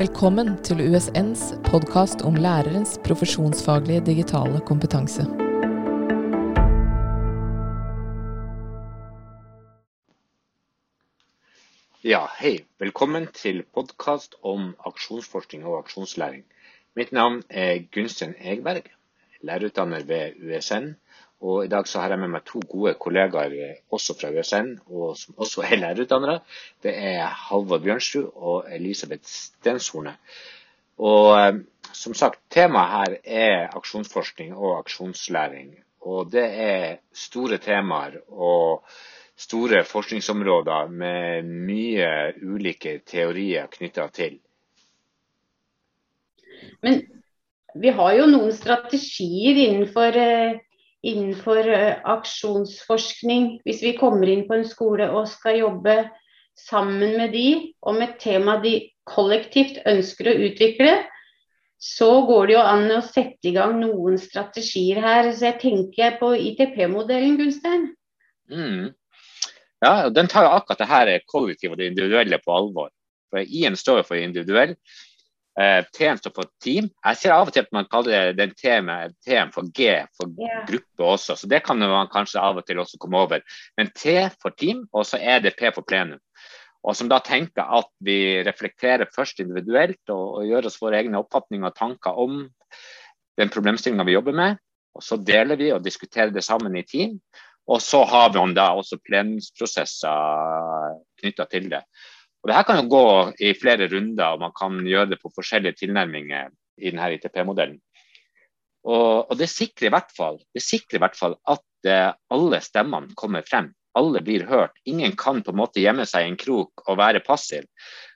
Velkommen til USNs podkast om lærerens profesjonsfaglige digitale kompetanse. Ja, hei. Velkommen til podkast om aksjonsforskning og aksjonslæring. Mitt navn er Gunstein Egberg, lærerutdanner ved USN. Og I dag så har jeg med meg to gode kollegaer også fra USN, og som også er lærerutdannere. Det er Halvor Bjørnsrud og Elisabeth Stenshorne. Og eh, som sagt, Temaet her er aksjonsforskning og aksjonslæring. Og Det er store temaer og store forskningsområder med mye ulike teorier knytta til. Men vi har jo noen strategier innenfor eh, innenfor eh, aksjonsforskning, hvis vi kommer inn på en skole og skal jobbe sammen med de om et tema de kollektivt ønsker å utvikle, så går det jo an å sette i gang noen strategier her. Så jeg tenker på ITP-modellen, Gunstein. Mm. Ja, den tar akkurat det her kollektive og det individuelle på alvor. For I-en står for individuell, Eh, T-en står for team. Jeg ser av og til at man kaller den T-en for G for yeah. gruppe også, så det kan man kanskje av og til også komme over. Men T for team, og så er det P for plenum. Og som da tenker at vi reflekterer først individuelt og, og gjør oss våre egne oppfatninger og tanker om den problemstillinga vi jobber med. Og så deler vi og diskuterer det sammen i team. Og så har vi da også plenumsprosesser knytta til det. Og det her kan jo gå i flere runder, og man kan gjøre det på forskjellige tilnærminger i denne ITP-modellen. Og, og, det sikrer i hvert fall, i hvert fall at eh, alle stemmene kommer frem. Alle blir hørt. Ingen kan på en måte gjemme seg i en krok og være passiv.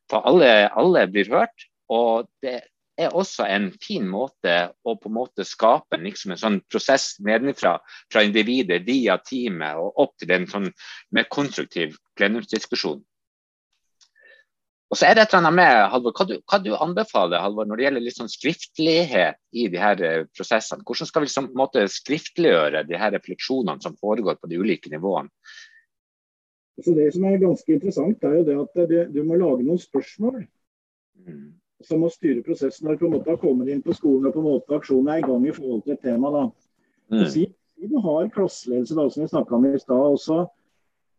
For alle, alle blir hørt. Og det er også en fin måte å på en måte skape liksom en sånn prosess nedenfra, fra individet via teamet og opp til en sånn mer konstruktiv plenumsdiskusjon. Og så er det et eller annet med, Halvor, hva du, hva du anbefaler Halvor, når det gjelder litt sånn skriftlighet i de her eh, prosessene? Hvordan skal vi liksom, på en måte skriftliggjøre de her refleksjonene som foregår på de ulike nivåene? Så Det som er ganske interessant, er jo det at det, du må lage noen spørsmål mm. som må styre prosessen. Når du på en måte har kommet inn på skolen og på en måte aksjonen er i gang i forhold til et tema. da. Mm. Si, du har klasseledelse, da, som vi snakka om i stad.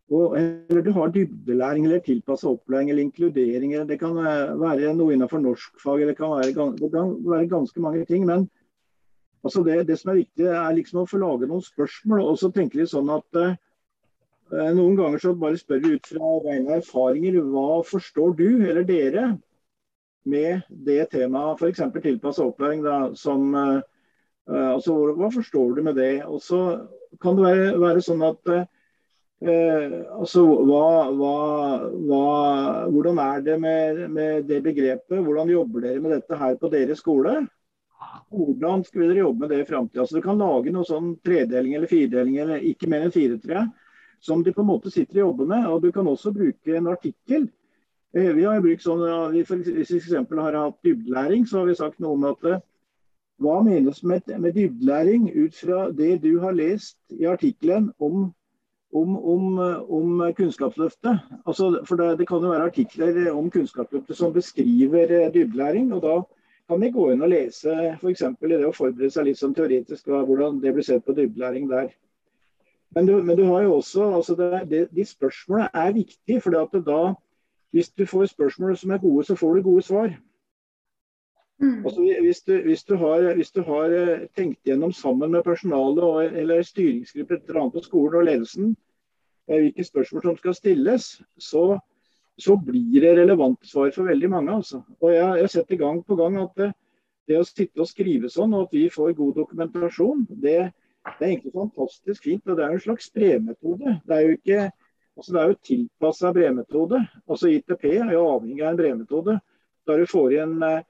Og, eller du har dybdelæring eller tilpasset opplæring eller inkludering. Eller det kan være noe innenfor norskfag. Det kan være, det kan være ganske mange ting. Men altså det, det, som er viktig, er liksom å få lage noen spørsmål. Og så tenker vi sånn at eh, noen ganger så bare spør vi ut fra rene erfaringer. Hva forstår du eller dere med det temaet, f.eks. tilpasset opplæring, da, som eh, altså, Hva forstår du med det? Og så kan det være, være sånn at eh, Eh, altså, hva, hva, hva, hvordan er det med, med, det begrepet? Hvordan jobber dere med dette her på deres skole? Hvordan skal dere jobbe med det i framtida? Altså, du kan lage noe sånn tredeling eller firedeling, eller ikke mer enn fire, tror som de på en måte sitter og jobber med. Og du kan også bruke en artikkel. Eh, vi har brukt sånn, ja, vi for, Hvis vi f.eks. har hatt dybdelæring, så har vi sagt noe om at eh, hva menes med, med dybdelæring ut fra det du har lest i artikkelen om om, om, om Kunnskapsløftet. Altså, for det, det, kan jo være artikler om Kunnskapsløftet som beskriver eh, dybdelæring. og Da kan vi gå inn og lese f.eks. i det å forberede seg litt sånn teoretisk hvordan det blir sett på dybdelæring der. Men du, men du har jo også, altså det, det, De spørsmålene er viktige. for da, hvis du får spørsmål som er gode, så får du gode svar. Mm. Altså, hvis, du, hvis, du har, hvis, du, har, eh, tenkt gjennom sammen med personalet eller styringsgruppe på skolen og ledelsen hvilke spørsmål som skal stilles, så, så blir det relevante svar for veldig mange. Altså. Og jeg jeg setter gang på gang at det, det, å sitte og skrive sånn, og at vi får god dokumentasjon, det, det er egentlig fantastisk fint. og Det er en slags brevmetode. Det er jo ikke altså det er jo tilpassa brevmetode. Altså ITP er jo avhengig av en brevmetode. Der du får igjen eh,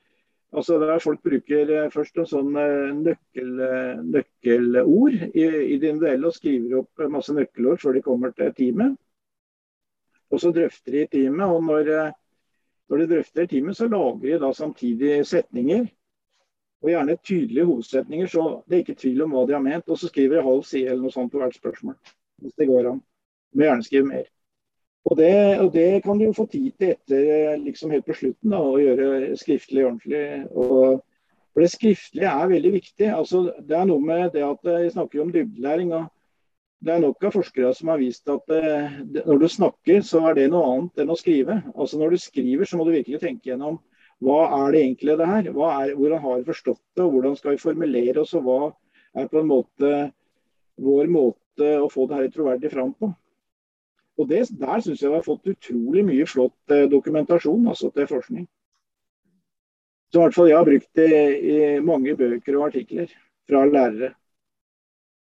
Altså der Folk bruker eh, først en sånn eh, nøkkel, eh, nøkkelord i, i det individuelle og skriver opp masse nøkkelord før de kommer til teamet. Og så drøfter de teamet. og når, når de drøfter teamet, så lager de da samtidig setninger. Og gjerne tydelige hovedsetninger, så det er ikke tvil om hva de har ment. Og så skriver de halv side eller noe sånt på hvert spørsmål. Hvis det går an. Må gjerne skrive mer. Og det, og det, kan du få tid til etter liksom helt på slutten, da, å gjøre skriftlig ordentlig. Og, for Det skriftlige er veldig viktig. Altså, det er noe med det at Jeg snakker om dybdelæring. og det er nok av forskere som har vist at det, når du snakker, så er det noe annet enn å skrive. Altså Når du skriver, så må du virkelig tenke gjennom hva er det egentlig det her? Er, hvordan har vi forstått det, og hvordan skal vi formulere oss, og hva er på en måte vår måte å få det her troverdig fram på. Og det, Der syns jeg vi har fått utrolig mye flott eh, dokumentasjon altså til forskning. Som i hvert fall jeg har brukt det i mange bøker og artikler fra lærere.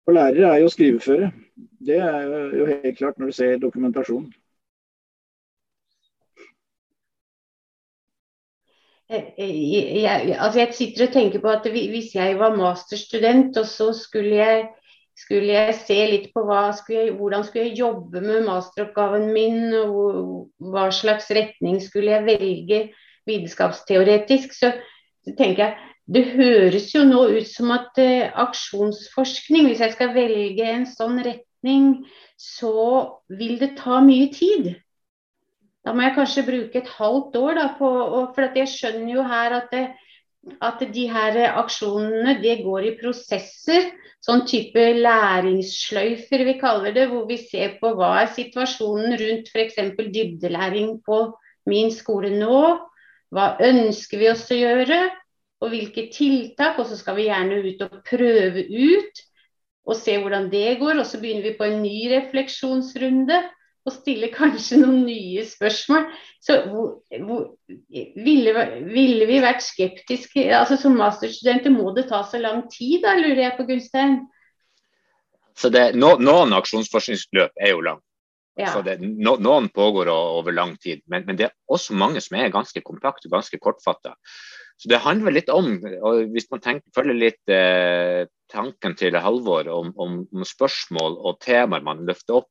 For lærere er jo skriveføre. Det er jo helt klart når du ser dokumentasjon. Jeg, jeg, altså jeg sitter og tenker på at Hvis jeg var masterstudent, og så skulle jeg, skulle jeg se litt på skulle jeg, hvordan skulle jeg jobbe med masteroppgaven min, og hva slags retning skulle jeg velge vitenskapsteoretisk, så, så tenker jeg det høres jo nå ut som at uh, aksjonsforskning, hvis jeg skal velge en sånn retning, så vil det ta mye tid. Da må jeg kanskje bruke et halvt år, da, på, for jeg skjønner jo her at, det, at de her aksjonene det går i prosesser. Sånn type læringssløyfer vi kaller det, hvor vi ser på hva er situasjonen rundt f.eks. dybdelæring på min skole nå. Hva ønsker vi oss å gjøre? og hvilke tiltak. Og så skal vi gjerne ut og prøve ut og se hvordan det går. Og så begynner vi på en ny refleksjonsrunde og stiller kanskje noen nye spørsmål. Så hvor, hvor, ville, ville, vi vært skeptiske altså Som masterstudenter må det ta så lang tid, da lurer jeg på Gunstein? Så det, no, Noen aksjonsforskningsløp er jo lang. Ja. Så det, no, noen pågår over lang tid, men, men, det er også mange som er ganske kompakte og ganske kortfatta. Så det handler litt om, og hvis man tenker, følger litt eh, tanken til Halvor om, om, om, spørsmål og temaer man løfter opp,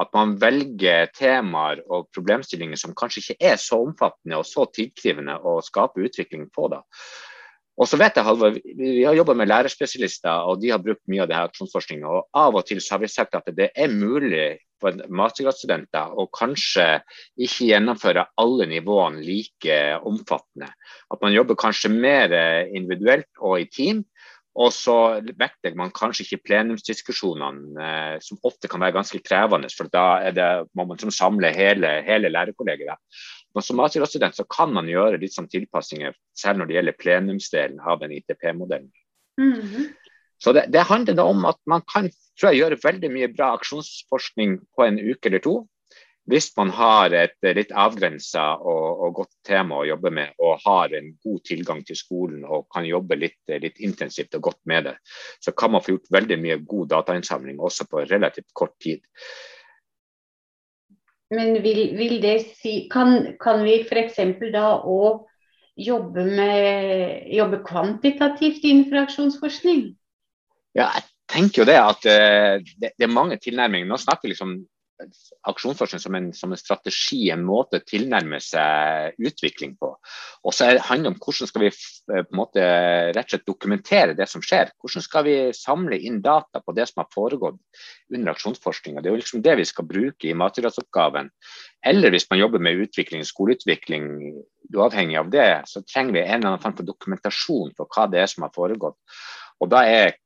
at man velger temaer og problemstillinger som kanskje ikke er så omfattende og så tidkrivende å skape utvikling på. da. Og så vet jeg, Halvor, Vi har jobba med lærerspesialister, og de har brukt mye av det her aksjonsforskninga. Og av og til så har vi sagt at det er mulig for mastergradsstudenter å kanskje ikke gjennomføre alle nivåene like omfattende. At man jobber kanskje mer individuelt og i team. Og så vektlegger man kanskje ikke plenumsdiskusjonene, eh, som ofte kan være ganske krevende. For da det, må man liksom samle hele, hele lærerkollegiet. Men som masterstudent så kan man gjøre litt sånn tilpassinger, selv når det gjelder plenumsdelen av den ITP-modellen. Mm -hmm. Så det, det handler om at man kan tror jeg gjøre veldig mye bra aksjonsforskning på en uke eller to. Hvis man har et litt avgrensa og, og, godt tema å jobbe med, og har en god tilgang til skolen og kan jobbe litt, litt, intensivt og godt med det, så kan man få gjort veldig mye god datainnsamling også på relativt kort tid. Men vil, vil det si Kan, kan vi f.eks. da òg jobbe, jobbe kvantitativt innenfor aksjonsforskning? Ja, jeg tenker jo det at uh, det, det, er mange tilnærminger. Nå snakker vi liksom aksjonsforskning som en, som en, strategi, en måte å tilnærme seg utvikling på. Og så handler det om hvordan skal vi eh, på en måte rett og slett dokumentere det som skjer. Hvordan skal vi samle inn data på det som har foregått under aksjonsforskninga. Det er jo liksom det vi skal bruke i mastergradsoppgaven. Eller hvis man jobber med utvikling, skoleutvikling, uavhengig av det, så trenger vi en eller annen form for dokumentasjon på hva det er som har foregått. Og da er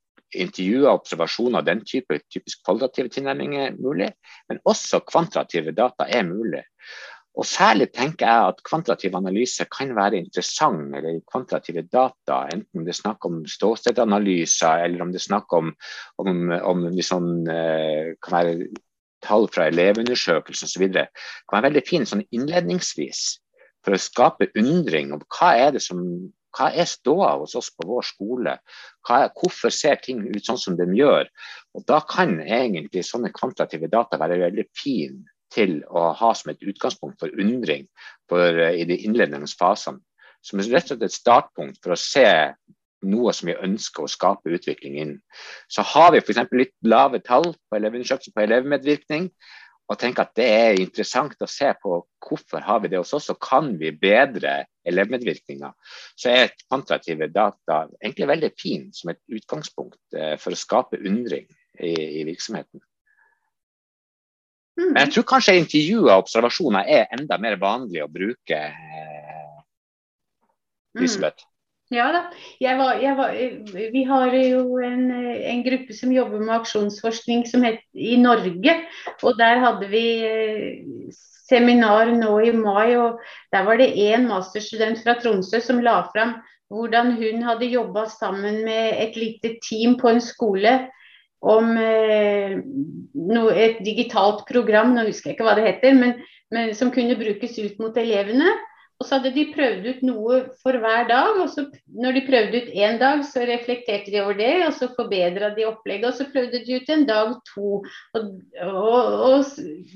intervjuer og observasjoner av den type typisk kvalitative tilnærminger mulig, men også kvantitative data er mulig. Og Særlig tenker jeg at kvantitativ analyse kan være interessant, eller kvantitative data, enten det er snakk om ståstedanalyser, eller om det er snakk om, om, om liksom, kan være tall fra elevundersøkelser osv. kan være veldig fint sånn innledningsvis for å skape undring om hva er det som hva er ståa hos oss på vår skole? Er, hvorfor ser ting ut sånn som de gjør? Og Da kan egentlig sånne kvantitative data være veldig fine til å ha som et utgangspunkt for undring for, uh, i de innledende fasene. Som rett og slett et startpunkt for å se noe som vi ønsker å skape utvikling innen. Så har vi f.eks. litt lave tall på elevundersøkelser på elevmedvirkning, og tenker at det er interessant å se på hvorfor har vi det hos oss, og kan vi bedre elevmedvirkninga, så er kvantitative data egentlig veldig fin som et utgangspunkt eh, for å skape undring i, i virksomheten. Mm. Men jeg tror kanskje intervjuer og observasjoner er enda mer vanlig å bruke. Eh, Elisabeth. Mm. Ja da. Jeg var, jeg var, vi har jo en, en, gruppe som jobber med aksjonsforskning som het, i Norge. Og der hadde vi eh, seminar nå i mai. og Der var det én masterstudent fra Tromsø som la fram hvordan hun hadde jobba sammen med et lite team på en skole om eh, et digitalt program, nå husker jeg ikke hva det heter, men, men, som kunne brukes ut mot elevene. Og så hadde de prøvd ut noe for hver dag. og så Når de prøvde ut én dag, så reflekterte de over det, og så forbedra de opplegget. Og så prøvde de ut en dag to. Og, og, og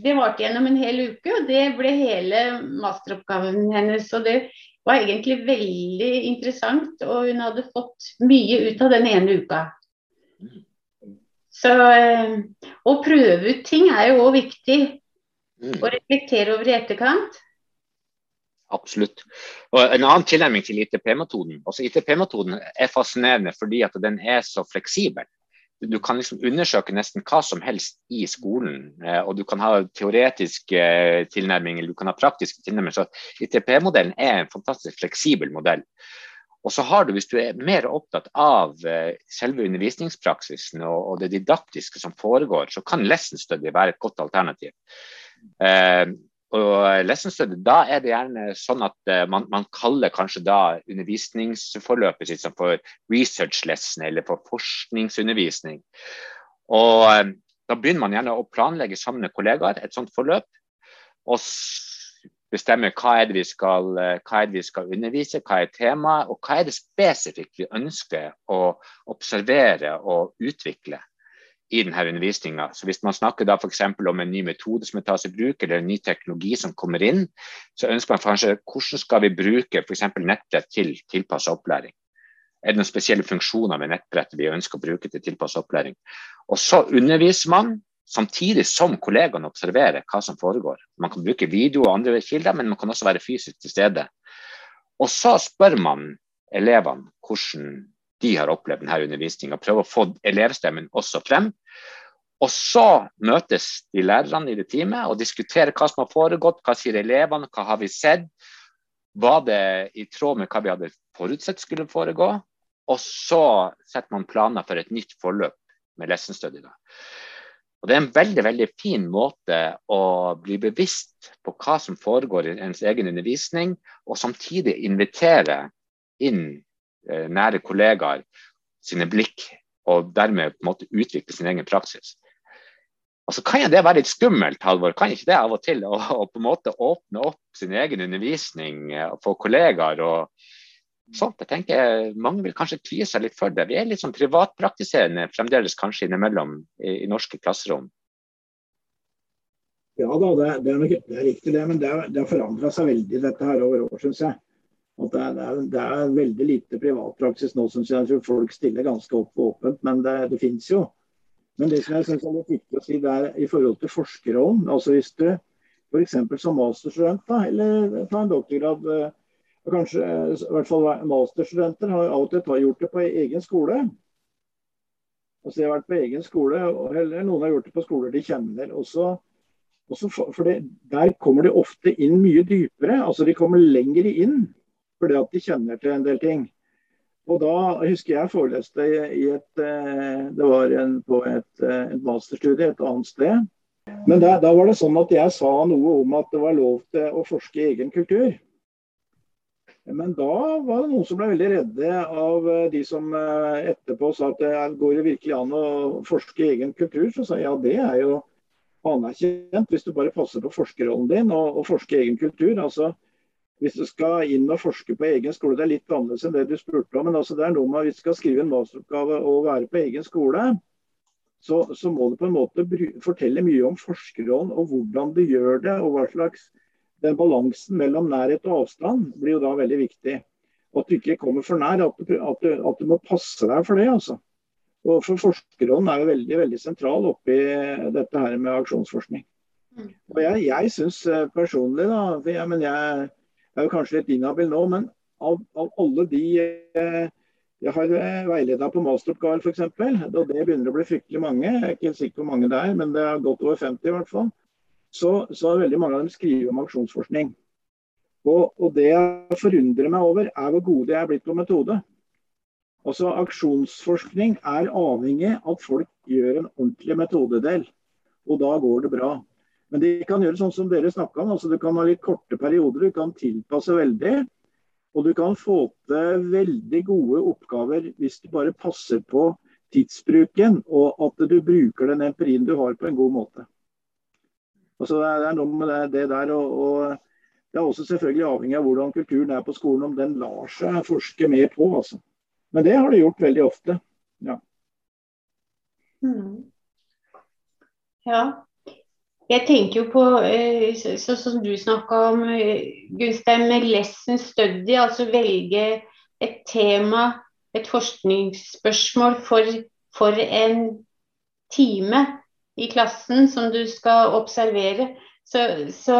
Det varte gjennom en hel uke, og det ble hele masteroppgaven hennes. Og det var egentlig veldig interessant, og hun hadde fått mye ut av den ene uka. Så eh, å prøve ut ting er jo òg viktig. Mm. Å reflektere over i etterkant. Absolutt. Og En annen tilnærming til ITP-metoden. Altså ITP-metoden er fascinerende fordi at den er så fleksibel. Du kan liksom undersøke nesten hva som helst i skolen. Eh, og du kan ha teoretisk eh, tilnærming eller du kan ha praktiske tilnærminger. Så ITP-modellen er en fantastisk fleksibel modell. Og så har du, Hvis du er mer opptatt av uh, selve undervisningspraksisen og, det didaktiske som foregår, så kan lesson study være et godt alternativ. Og lesson study, Da er det gjerne sånn at uh, man, man, kaller kanskje da undervisningsforløpet sitt for research lesson eller for forskningsundervisning. Og Da begynner man gjerne å planlegge sammen med kollegaer et sånt forløp. Og bestemme hva er, det vi skal, eh, hva er det vi skal undervise, hva er temaet, og hva er det spesifikt vi ønsker å observere og utvikle i denne undervisninga. Så hvis man snakker da f.eks. om en ny metode som tas i bruk, eller en ny teknologi som kommer inn, så ønsker man kanskje hvordan skal vi bruke f.eks. nettbrett til tilpasset opplæring. Er det noen spesielle funksjoner med nettbrettet vi ønsker å bruke til tilpasset opplæring? Og så underviser man samtidig som kollegaene observerer hva som foregår. Man kan bruke video og andre kilder, men man kan også være fysisk til stede. Og så spør man elevene hvordan de har opplevd denne undervisninga, prøver å få elevstemmen også frem. Og så møtes de lærerne i det teamet og diskuterer hva som har foregått, hva sier elevene, hva har vi sett. Var det i tråd med hva vi hadde forutsett skulle foregå? Og så setter man planer for et nytt forløp med lesson study. Og Det er en veldig veldig fin måte å bli bevisst på hva som foregår i ens egen undervisning, og samtidig invitere inn nære kollegaer sine blikk, og dermed på en måte utvikle sin egen praksis. Og så kan det være litt skummelt, Halvor. Kan ikke det av og til å, å på en måte åpne opp sin egen undervisning for og få kollegaer og sånt. Jeg tenker Mange vil kanskje kvie seg litt for det. Vi er litt sånn privatpraktiserende fremdeles kanskje innimellom i, i norske klasserom. Ja da, det, det, er, det er, riktig det. Men det har forandra seg veldig dette her over år, syns jeg. At det, er, det er veldig lite privatpraksis nå, syns jeg. Jeg tror folk stiller ganske opp og åpent, men det, det fins jo. Men det som jeg synes er litt viktig å si, det er i forhold til forskerrollen. Altså hvis du f.eks. som masterstudent da, eller ta en doktorgrad eh, kanskje i hvert fall masterstudenter har av og til gjort det på egen skole. Altså De har vært på egen skole, eller noen har gjort det på skoler de kjenner. Også, også for, for det, Der kommer de ofte inn mye dypere. altså De kommer lenger inn fordi at de kjenner til en del ting. Og da husker jeg foreleste i et eh, Det var en, på et, eh, et masterstudie et annet sted. Men da, da var det sånn at jeg sa noe om at det var lov til å forske i egen kultur. Men da var det noen som ble veldig redde av eh, de som etterpå sa at det går det virkelig an å forske i egen kultur. Så sa jeg ja, det er jo anerkjent hvis du bare passer på forskerrollen din og, og forske i egen kultur. Altså, hvis du skal inn og forske på egen skole, det er litt annerledes enn det du spurte om. Men altså, det er noe med hvis du skal skrive en masteroppgave og være på egen skole, så, så må du på en måte fortelle mye om forskerrollen og hvordan du gjør det, og hva slags den balansen mellom nærhet og avstand blir jo da veldig viktig. Og at du ikke kommer for nær, at du, at du, at du må passe deg for det. altså. Og for Forskerrollen er jo veldig veldig sentral oppi dette her med aksjonsforskning. Mm. Og Jeg, jeg syns eh, personlig, da, for jeg, men jeg er jo kanskje litt inhabil nå, men av, av alle de eh, jeg har eh, veileda på masteroppgaver f.eks., og det begynner å bli fryktelig mange. Jeg er ikke sikker på hvor mange det er, men det er godt over 50 i hvert fall. så, så er veldig mange av dem skriver om aksjonsforskning. Og, og, det jeg forundrer meg over, er hvor gode jeg er blitt på metode. Altså Aksjonsforskning er avhengig av at folk gjør en ordentlig metodedel. Og da går det bra. Men de kan gjøre sånn som dere snakka om. altså Du kan ha litt korte perioder, du kan tilpasse veldig. Og du kan få til veldig gode oppgaver hvis du bare passer på tidsbruken, og at du bruker den empirien du har, på en god måte. Altså Det er noe med det, det der, og, og, Det er også selvfølgelig avhengig av hvordan kulturen er på skolen, om den lar seg forske mer på. altså. Men det har de gjort veldig ofte. Ja. Mm. ja. Jeg tenker jo på, sånn så, som du snakka om, eh, Gunstein, med lesson study. Altså velge et tema, et forskningsspørsmål for, for en time i klassen som du skal observere. Så, så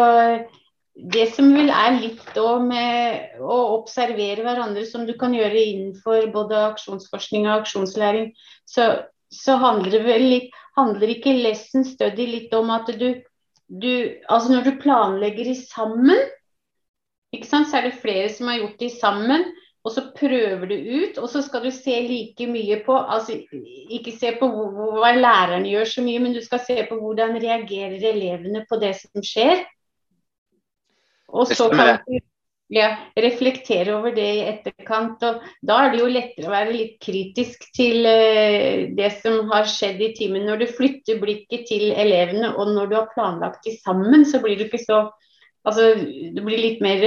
det som vel er litt med å observere hverandre, som du kan gjøre innenfor både aksjonsforskning og aksjonslæring, så, så handler det vel litt Handler ikke lesson study litt om at du, du Altså når du planlegger i sammen, ikke sant, så er det flere som har gjort det sammen. Og så prøver du ut, og så skal du se like mye på altså Ikke se på hva læreren gjør så mye, men du skal se på hvordan reagerer elevene på det som skjer. Og så kan du ja, reflektere over det i etterkant. og Da er det jo lettere å være litt kritisk til uh, det som har skjedd i timen. Når du flytter blikket til elevene, og når du har planlagt de sammen, så blir det ikke så Altså, det blir litt mer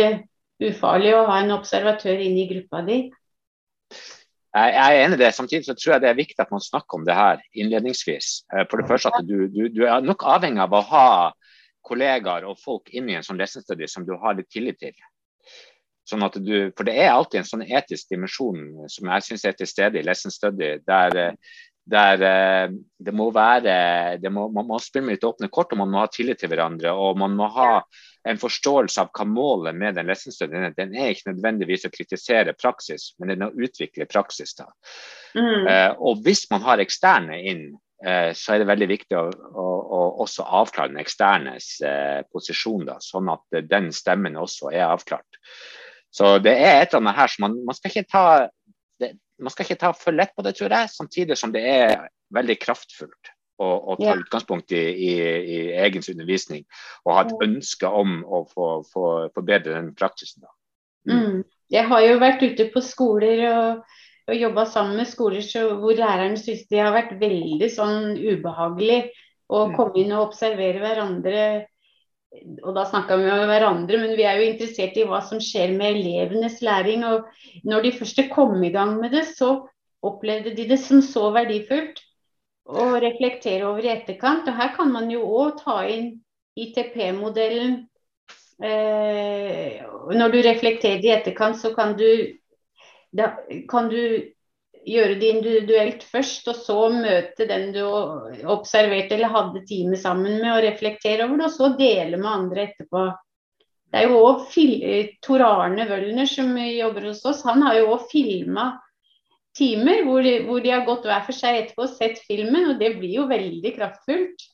ufarlig å ha en observatør inne i gruppa di. Jeg er enig i det. Samtidig så tror jeg det er viktig at man snakker om det her innledningsvis. Eh, for det første at du, du, du er nok avhengig av å ha kollegaer og folk inn i en sånn lesestudie som du har litt tillit til. Sånn du, for det er alltid en sånn etisk dimensjon som jeg syns er til stede i lesson study, der, der eh, det må være det må, Man må spille med litt åpne kort, og man må ha tillit til hverandre. Og man må ha en forståelse av hva målet med den lesson studyen er. Den er ikke nødvendigvis å kritisere praksis, men den er å utvikle praksis. da. Mm. Uh, og hvis man har eksterne inn, uh, så er det veldig viktig å, å, å også avklare den eksternes uh, posisjon, da, sånn at den stemmen også er avklart. Så det er et eller annet her som man, man skal ikke ta det, man skal ikke ta for lett på det, tror jeg, samtidig som det er veldig kraftfullt å, å ta yeah. utgangspunkt i, i, i, egens undervisning og ha et ønske om å få, få forbedre den praksisen. Mm. Mm. Jeg har jo vært ute på skoler og, og jobba sammen med skoler så, hvor læreren syns det har vært veldig sånn ubehagelig å mm. komme inn og observere hverandre og da snakka vi med hverandre, men vi er jo interessert i hva som skjer med elevenes læring. Og når de først kom i gang med det, så opplevde de det som så verdifullt å reflektere over i etterkant. Og her kan man jo òg ta inn ITP-modellen. Eh, når du reflekterer i etterkant, så kan du, da, kan du gjøre det individuelt først, og så møte den du observerte eller hadde time sammen med, og reflektere over det, og så dele med andre etterpå. Det er jo òg Tor Arne Wølner som jobber hos oss, han har jo òg filma timer hvor de, hvor de, har gått hver for seg etterpå og sett filmen, og det blir jo veldig kraftfullt.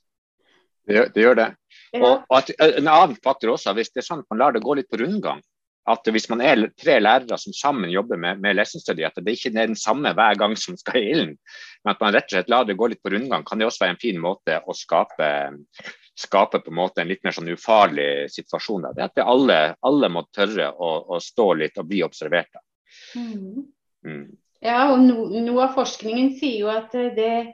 Det det. Gjør det. Ja. Og, at, en annen faktor også, hvis det er sånn at man lar det gå litt på rundgang, at hvis man er tre lærere som sammen jobber med, med lesson study, at det ikke er den samme hver gang som skal i ilden, men at man rett og slett lar det gå litt på rundgang, kan det også være en fin måte å skape, skape på en måte en litt mer sånn ufarlig situasjon. Det er at alle, alle, må tørre å, å, stå litt og bli observert. Mm. Mm. Ja, og no, noe av forskningen sier jo at det,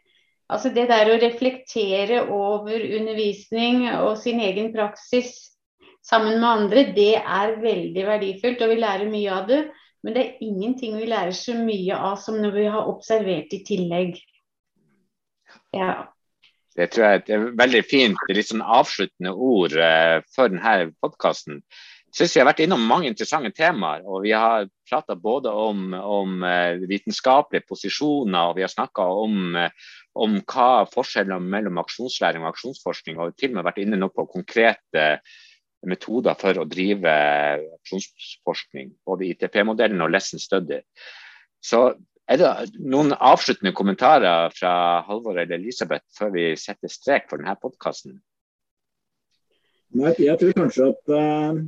altså det der å reflektere over undervisning og sin egen praksis sammen med andre, det er veldig verdifullt. Og vi lærer mye av det. Men det er ingenting vi lærer så mye av som når vi har observert i tillegg. Ja. Det tror jeg er et veldig fint litt sånn avsluttende ord uh, for denne podkasten. Jeg synes Vi har vært innom mange interessante temaer. og Vi har prata både om, om uh, vitenskapelige posisjoner og vi har snakka om, uh, om hva forskjellen mellom aksjonslæring og aksjonsforskning og til og med vært inne på konkrete metoder for å drive aksjonsforskning, både ITP-modellen og lesson study. Så er det noen avsluttende kommentarer fra Halvor eller Elisabeth før vi setter strek for denne podkasten? Jeg tror kanskje at uh,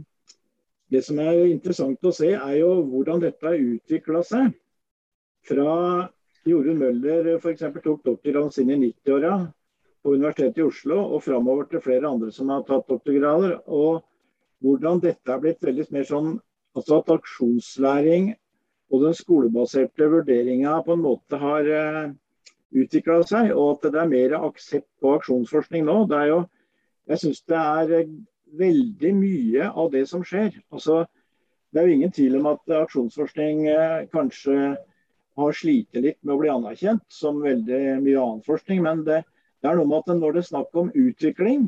det som er interessant å se, er jo hvordan dette har utvikla seg. Fra Jorunn Møller f.eks. tok doktorgraden sin i 90-åra på Universitetet i Oslo, og framover til flere andre som har tatt doktorgrader. Og hvordan dette er blitt veldig mer sånn altså at aksjonslæring og den skolebaserte vurderinga på en måte har uh, eh, utvikla seg, og at det er mer aksept på aksjonsforskning nå. Det er jo, jeg syns det er eh, veldig mye av det som skjer. Altså, det er jo ingen tvil om at aksjonsforskning uh, kanskje har slitt litt med å bli anerkjent, som veldig mye annen forskning. Men det, det er noe med at når det er snakk om utvikling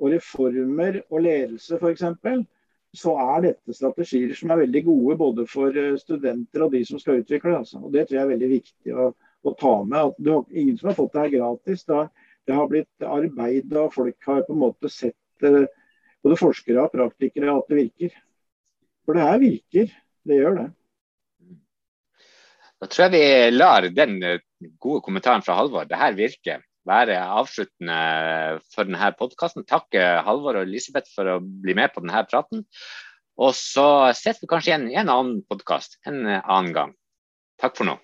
og reformer og ledelse f.eks., så er dette strategier som er veldig gode både for eh, studenter og de som skal utvikle. Altså. Og Det tror jeg er veldig viktig å, å ta med. Er ingen som har fått det her gratis. Det det har blitt arbeid, og folk har på en måte sett eh, både forskere og praktikere at det virker. For det her virker. Det gjør det. Da tror jeg vi lar den eh, gode kommentaren fra Halvor, det her virker, være avsluttende for denne podkasten. Takk Halvor og Elisabeth for å bli med på denne praten. Og så ses vi kanskje igjen i en annen podkast en annen gang. Takk for nå.